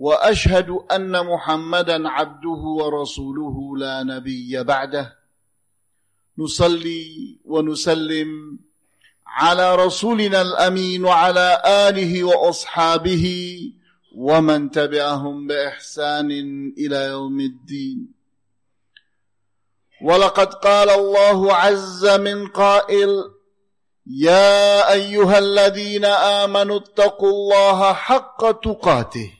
وأشهد أن محمدا عبده ورسوله لا نبي بعده. نصلي ونسلم على رسولنا الأمين وعلى آله وأصحابه ومن تبعهم بإحسان إلى يوم الدين. ولقد قال الله عز من قائل يا أيها الذين آمنوا اتقوا الله حق تقاته.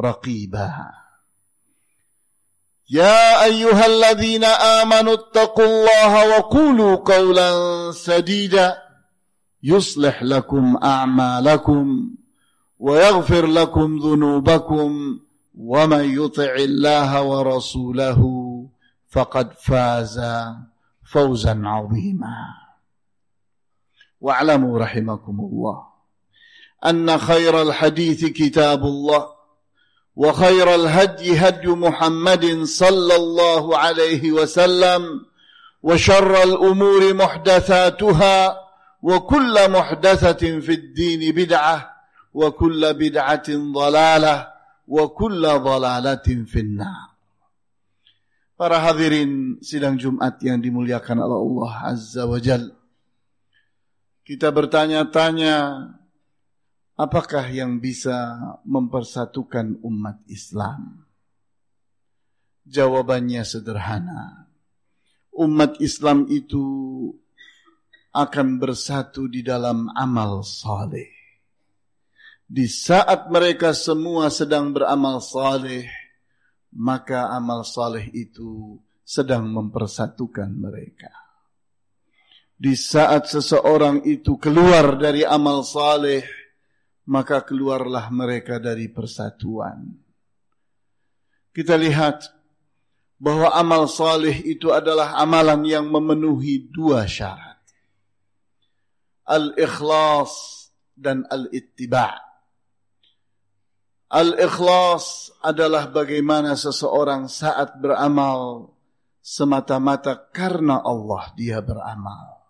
رقيبا. يا أيها الذين آمنوا اتقوا الله وقولوا قولا سديدا يصلح لكم أعمالكم ويغفر لكم ذنوبكم ومن يطع الله ورسوله فقد فاز فوزا عظيما. واعلموا رحمكم الله أن خير الحديث كتاب الله. وخير الهدي هدي محمد صلى الله عليه وسلم وشر الأمور محدثاتها وكل محدثة في الدين بدعة وكل بدعة ضلالة وكل ضلالة في النار Para hadirin sidang Jumat yang dimuliakan oleh Allah Azza wa Jal. Kita bertanya-tanya, apakah yang bisa mempersatukan umat Islam? Jawabannya sederhana. Umat Islam itu akan bersatu di dalam amal saleh. Di saat mereka semua sedang beramal saleh, maka amal saleh itu sedang mempersatukan mereka. Di saat seseorang itu keluar dari amal saleh, maka keluarlah mereka dari persatuan. Kita lihat bahwa amal saleh itu adalah amalan yang memenuhi dua syarat. Al-ikhlas dan al-ittiba'. Al-ikhlas adalah bagaimana seseorang saat beramal semata-mata karena Allah dia beramal.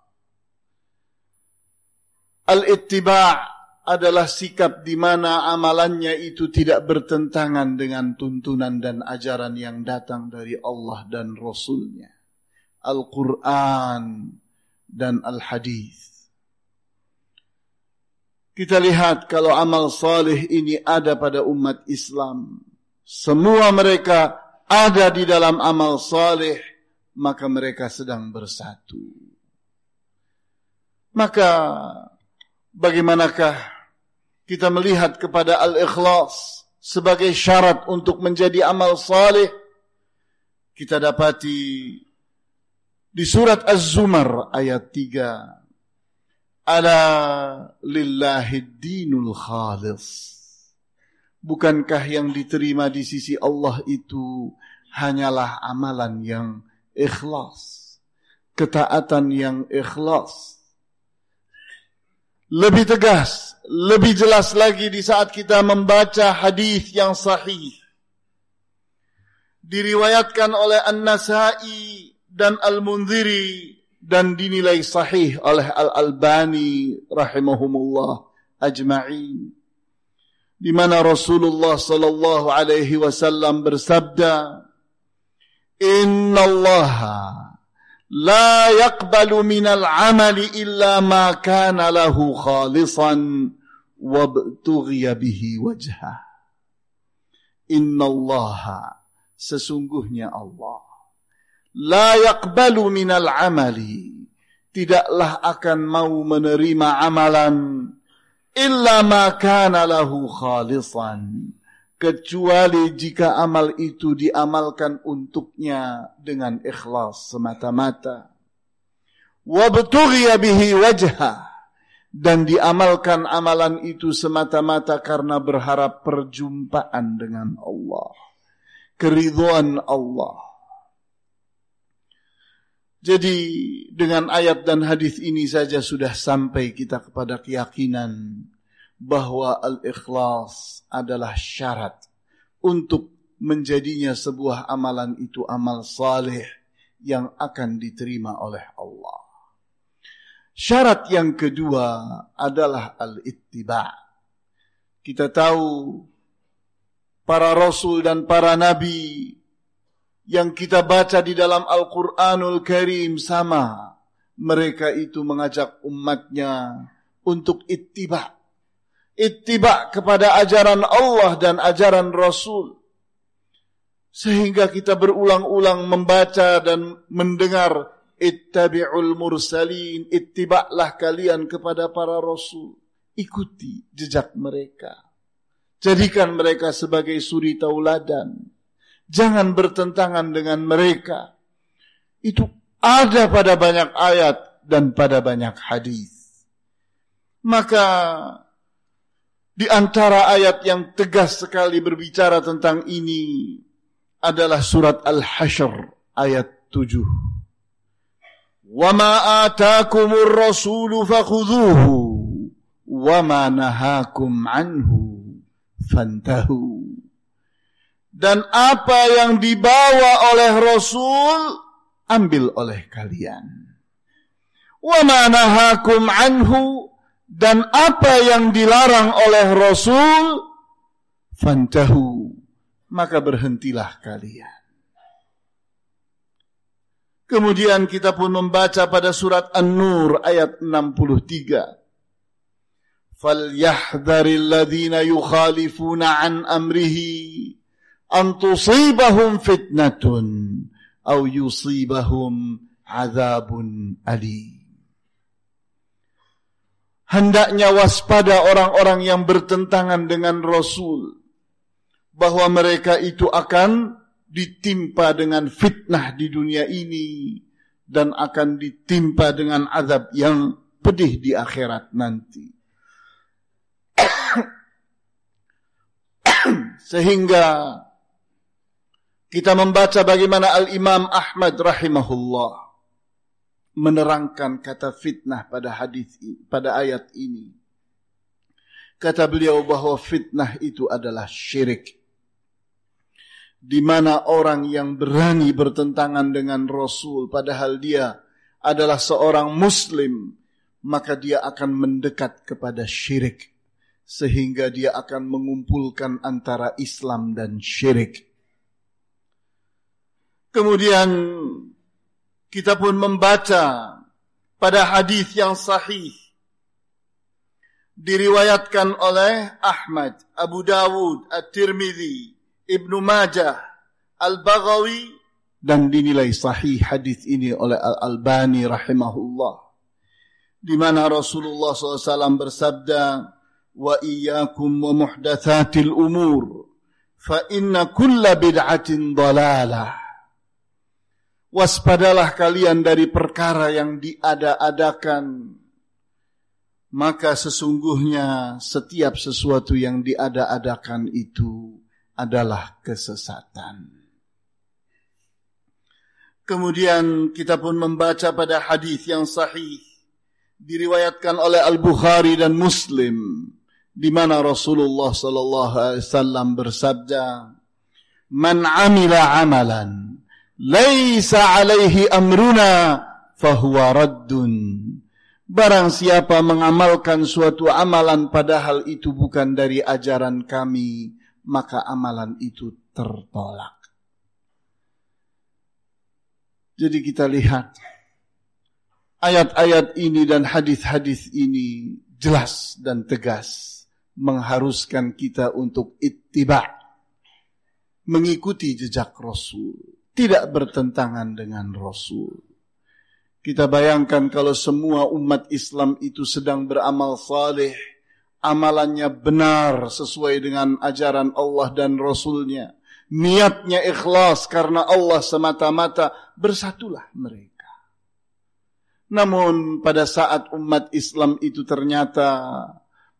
Al-ittiba' adalah sikap di mana amalannya itu tidak bertentangan dengan tuntunan dan ajaran yang datang dari Allah dan Rasulnya. Al-Quran dan Al-Hadis. Kita lihat kalau amal saleh ini ada pada umat Islam. Semua mereka ada di dalam amal saleh, maka mereka sedang bersatu. Maka bagaimanakah kita melihat kepada al-ikhlas sebagai syarat untuk menjadi amal saleh? Kita dapati di surat Az-Zumar ayat 3 Ala lillahi dinul khalis. Bukankah yang diterima di sisi Allah itu hanyalah amalan yang ikhlas. Ketaatan yang ikhlas. Lebih tegas, lebih jelas lagi di saat kita membaca hadis yang sahih. Diriwayatkan oleh An-Nasai dan Al-Munziri dan dinilai sahih oleh Al-Albani rahimahumullah ajma'in di mana Rasulullah sallallahu alaihi wasallam bersabda Inna Allah la yaqbalu min al-amali illa ma kana lahu khalisan wabtughiya bihi wajhah Inna Allah sesungguhnya Allah. la yaqbalu minal amali tidaklah akan mau menerima amalan illa ma kana lahu khalisan kecuali jika amal itu diamalkan untuknya dengan ikhlas semata-mata. Wabtughiya bihi wajha. Dan diamalkan amalan itu semata-mata karena berharap perjumpaan dengan Allah. Keridhaan Allah. Jadi dengan ayat dan hadis ini saja sudah sampai kita kepada keyakinan bahwa al-ikhlas adalah syarat untuk menjadinya sebuah amalan itu amal saleh yang akan diterima oleh Allah. Syarat yang kedua adalah al-ittiba. Kita tahu para rasul dan para nabi yang kita baca di dalam Al-Quranul Karim sama. Mereka itu mengajak umatnya untuk ittiba. Ittiba kepada ajaran Allah dan ajaran Rasul. Sehingga kita berulang-ulang membaca dan mendengar ittabi'ul mursalin, ittiba'lah kalian kepada para rasul. Ikuti jejak mereka. Jadikan mereka sebagai suri tauladan Jangan bertentangan dengan mereka. Itu ada pada banyak ayat dan pada banyak hadis. Maka di antara ayat yang tegas sekali berbicara tentang ini adalah surat Al-Hasyr ayat 7. وَمَا آتَاكُمُ الرَّسُولُ فَخُذُوهُ وَمَا نَهَاكُمْ عَنْهُ فَانْتَهُوا dan apa yang dibawa oleh Rasul ambil oleh kalian. Wa manahakum anhu dan apa yang dilarang oleh Rasul fantahu. Maka berhentilah kalian. Kemudian kita pun membaca pada surat An-Nur ayat 63 Falyahdharil الَّذِينَ yukhalifuna an amrihi an tusibahum fitnatun au yusibahum azabun alim. Hendaknya waspada orang-orang yang bertentangan dengan Rasul bahwa mereka itu akan ditimpa dengan fitnah di dunia ini dan akan ditimpa dengan azab yang pedih di akhirat nanti. Sehingga kita membaca bagaimana Al-Imam Ahmad rahimahullah menerangkan kata fitnah pada hadis pada ayat ini. Kata beliau bahwa fitnah itu adalah syirik. Di mana orang yang berani bertentangan dengan Rasul padahal dia adalah seorang muslim, maka dia akan mendekat kepada syirik sehingga dia akan mengumpulkan antara Islam dan syirik. Kemudian kita pun membaca pada hadis yang sahih. Diriwayatkan oleh Ahmad, Abu Dawud, At-Tirmidzi, Ibnu Majah, Al-Baghawi dan dinilai sahih hadis ini oleh Al-Albani rahimahullah di mana Rasulullah SAW bersabda wa iyyakum wa muhdatsatil umur fa inna kulla bid'atin dalalah waspadalah kalian dari perkara yang diada-adakan. Maka sesungguhnya setiap sesuatu yang diada-adakan itu adalah kesesatan. Kemudian kita pun membaca pada hadis yang sahih diriwayatkan oleh Al-Bukhari dan Muslim di mana Rasulullah sallallahu alaihi wasallam bersabda, "Man 'amila 'amalan laisa alaihi amruna fahuwa raddun. Barang siapa mengamalkan suatu amalan padahal itu bukan dari ajaran kami, maka amalan itu tertolak. Jadi kita lihat ayat-ayat ini dan hadis-hadis ini jelas dan tegas mengharuskan kita untuk ittiba' mengikuti jejak Rasul, tidak bertentangan dengan Rasul. Kita bayangkan kalau semua umat Islam itu sedang beramal saleh, amalannya benar sesuai dengan ajaran Allah dan Rasulnya, niatnya ikhlas karena Allah semata-mata, bersatulah mereka. Namun pada saat umat Islam itu ternyata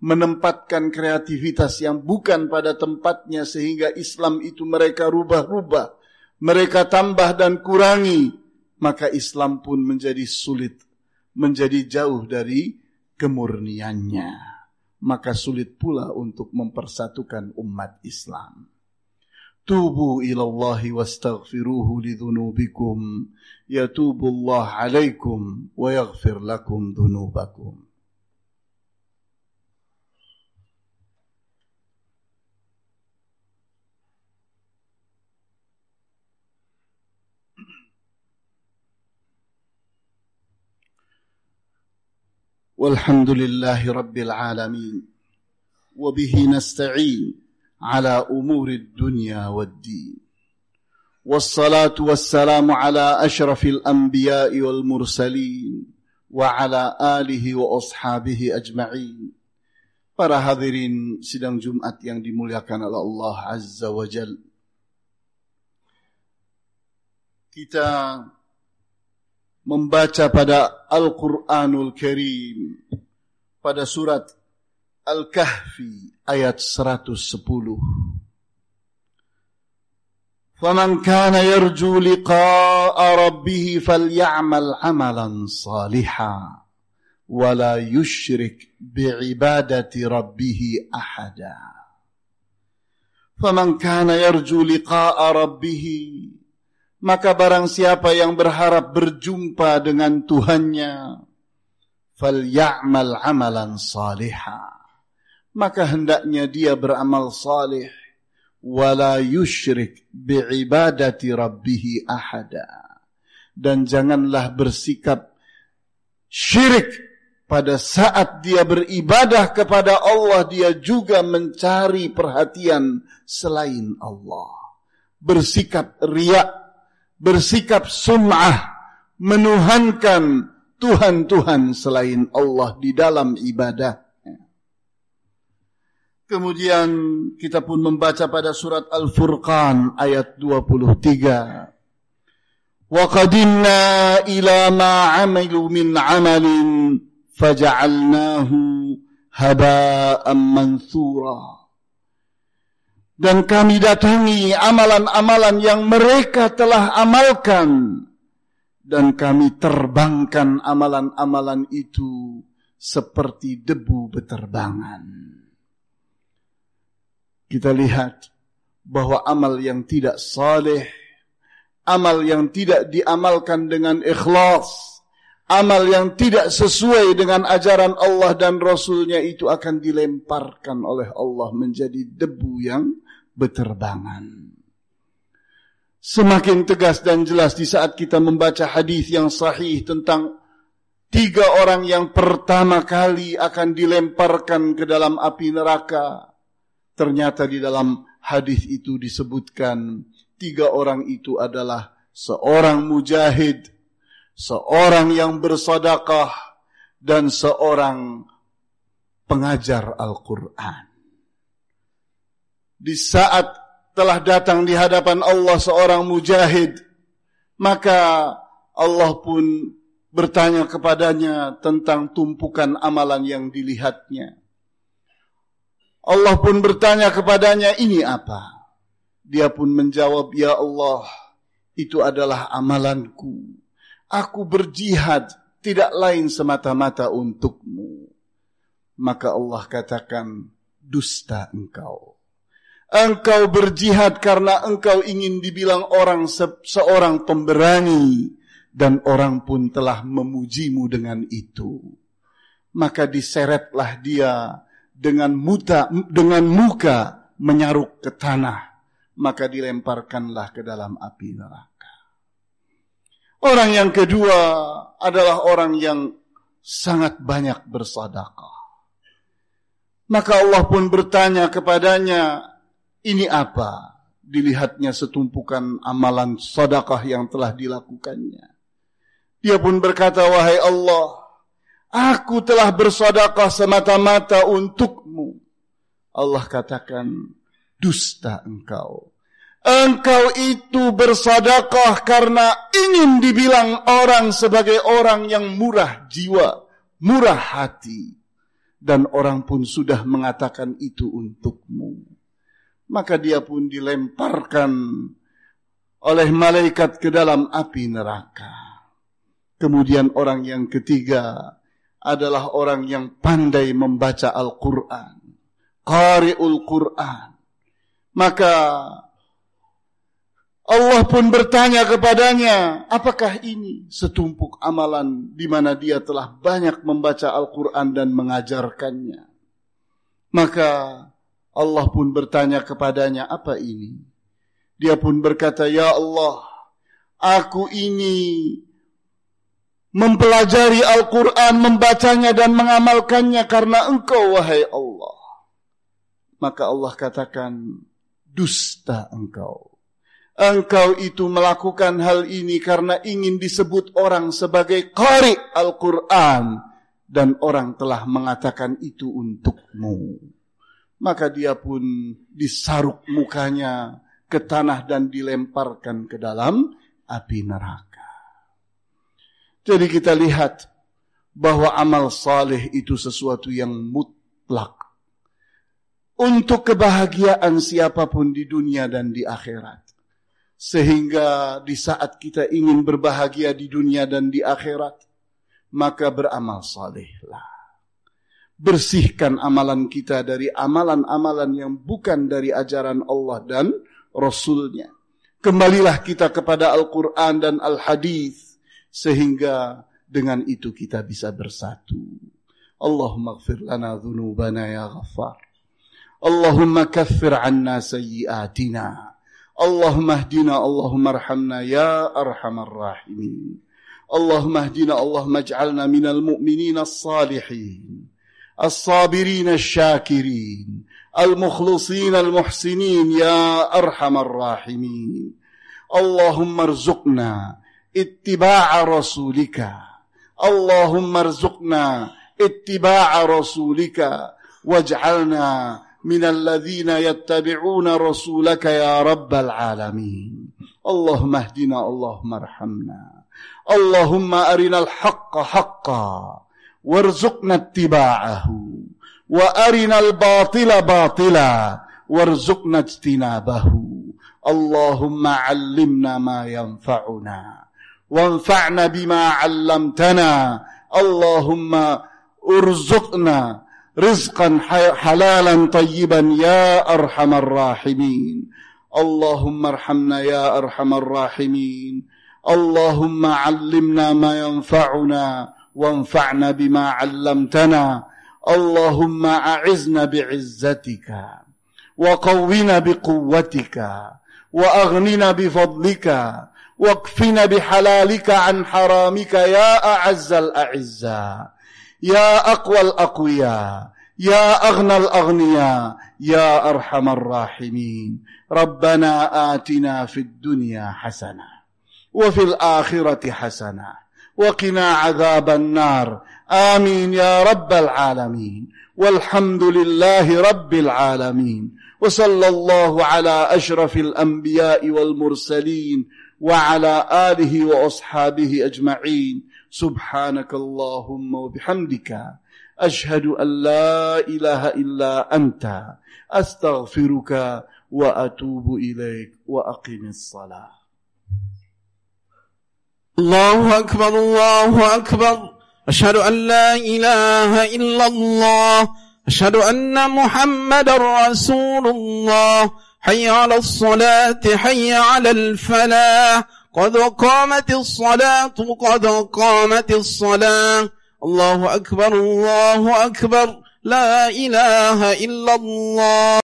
menempatkan kreativitas yang bukan pada tempatnya sehingga Islam itu mereka rubah-rubah, mereka tambah dan kurangi, maka Islam pun menjadi sulit, menjadi jauh dari kemurniannya. Maka sulit pula untuk mempersatukan umat Islam. Tubu ilallahi wastaghfiruhu lidhunubikum yatubullah alaikum wa yaghfir lakum dhunubakum. والحمد لله رب العالمين وبه نستعين على أمور الدنيا والدين والصلاة والسلام على أشرف الأنبياء والمرسلين وعلى آله وأصحابه أجمعين Para hadirin sidang Jumat yang dimuliakan oleh Allah Azza wa Jal. Kita membaca pada Al-Quranul Karim pada surat Al-Kahfi ayat 110. فمن كان يرجو لقاء ربه فليعمل عملا صالحا ولا يشرك بعبادة ربه أحدا فمن كان يرجو لقاء ربه Maka barang siapa yang berharap berjumpa dengan Tuhannya, ya'mal amalan salihah. Maka hendaknya dia beramal salih, wala yushrik bi'ibadati rabbihi ahada. Dan janganlah bersikap syirik pada saat dia beribadah kepada Allah, dia juga mencari perhatian selain Allah. Bersikap riak bersikap sum'ah, menuhankan Tuhan-Tuhan selain Allah di dalam ibadah. Kemudian kita pun membaca pada surat Al-Furqan ayat 23. Wa qadimna ila ma 'amilu min 'amalin faja'alnahu haba'an dan kami datangi amalan-amalan yang mereka telah amalkan dan kami terbangkan amalan-amalan itu seperti debu beterbangan. Kita lihat bahwa amal yang tidak saleh, amal yang tidak diamalkan dengan ikhlas, amal yang tidak sesuai dengan ajaran Allah dan Rasulnya itu akan dilemparkan oleh Allah menjadi debu yang beterbangan. Semakin tegas dan jelas di saat kita membaca hadis yang sahih tentang tiga orang yang pertama kali akan dilemparkan ke dalam api neraka. Ternyata di dalam hadis itu disebutkan tiga orang itu adalah seorang mujahid, seorang yang bersedekah dan seorang pengajar Al-Qur'an di saat telah datang di hadapan Allah seorang mujahid, maka Allah pun bertanya kepadanya tentang tumpukan amalan yang dilihatnya. Allah pun bertanya kepadanya, ini apa? Dia pun menjawab, Ya Allah, itu adalah amalanku. Aku berjihad, tidak lain semata-mata untukmu. Maka Allah katakan, dusta engkau. Engkau berjihad karena engkau ingin dibilang orang se seorang pemberani dan orang pun telah memujimu dengan itu. Maka diseretlah dia dengan muta dengan muka menyaruk ke tanah, maka dilemparkanlah ke dalam api neraka. Orang yang kedua adalah orang yang sangat banyak bersedekah. Maka Allah pun bertanya kepadanya, ini apa? dilihatnya setumpukan amalan sedekah yang telah dilakukannya. Dia pun berkata, wahai Allah, aku telah bersedekah semata-mata untukmu. Allah katakan, dusta engkau. Engkau itu bersedekah karena ingin dibilang orang sebagai orang yang murah jiwa, murah hati. Dan orang pun sudah mengatakan itu untukmu. Maka dia pun dilemparkan oleh malaikat ke dalam api neraka. Kemudian orang yang ketiga adalah orang yang pandai membaca Al-Quran. Qari'ul Quran. Maka Allah pun bertanya kepadanya, apakah ini setumpuk amalan di mana dia telah banyak membaca Al-Quran dan mengajarkannya? Maka Allah pun bertanya kepadanya, apa ini? Dia pun berkata, Ya Allah, aku ini mempelajari Al-Quran, membacanya dan mengamalkannya karena engkau wahai Allah. Maka Allah katakan, dusta engkau. Engkau itu melakukan hal ini karena ingin disebut orang sebagai qari Al-Quran. Dan orang telah mengatakan itu untukmu. Maka dia pun disaruk mukanya ke tanah dan dilemparkan ke dalam api neraka. Jadi kita lihat bahwa amal saleh itu sesuatu yang mutlak untuk kebahagiaan siapa pun di dunia dan di akhirat. Sehingga di saat kita ingin berbahagia di dunia dan di akhirat, maka beramal salehlah. Bersihkan amalan kita dari amalan-amalan yang bukan dari ajaran Allah dan Rasulnya. Kembalilah kita kepada Al-Quran dan Al-Hadis sehingga dengan itu kita bisa bersatu. Allahumma gfir lana dhunubana ya ghaffar. Allahumma kaffir anna sayyiatina. Allahumma hdina, Allahumma arhamna ya arhamar rahimin. Allahumma hdina, Allahumma ij'alna minal mu'minin as-salihin. الصابرين الشاكرين المخلصين المحسنين يا أرحم الراحمين. اللهم ارزقنا اتباع رسولك. اللهم ارزقنا اتباع رسولك. واجعلنا من الذين يتبعون رسولك يا رب العالمين. اللهم اهدنا اللهم ارحمنا. اللهم أرنا الحق حقا. وارزقنا اتباعه وأرنا الباطل باطلا وارزقنا اجتنابه. اللهم علمنا ما ينفعنا وانفعنا بما علمتنا. اللهم ارزقنا رزقا حلالا طيبا يا أرحم الراحمين. اللهم ارحمنا يا أرحم الراحمين. اللهم علمنا ما ينفعنا. وانفعنا بما علمتنا. اللهم اعزنا بعزتك وقونا بقوتك وأغننا بفضلك واكفنا بحلالك عن حرامك يا أعز الأعزاء يا أقوى الأقوياء يا أغنى الأغنياء يا أرحم الراحمين. ربنا آتنا في الدنيا حسنة وفي الآخرة حسنة وقنا عذاب النار. آمين يا رب العالمين. والحمد لله رب العالمين. وصلى الله على أشرف الأنبياء والمرسلين وعلى آله وأصحابه أجمعين. سبحانك اللهم وبحمدك. أشهد أن لا إله إلا أنت. أستغفرك وأتوب إليك وأقم الصلاة. الله أكبر الله أكبر. أشهد أن لا إله إلا الله. أشهد أن محمد رسول الله. حي على الصلاة حي على الفلاح. قد قامت الصلاة قد قامت الصلاة. الله أكبر الله أكبر. لا إله إلا الله.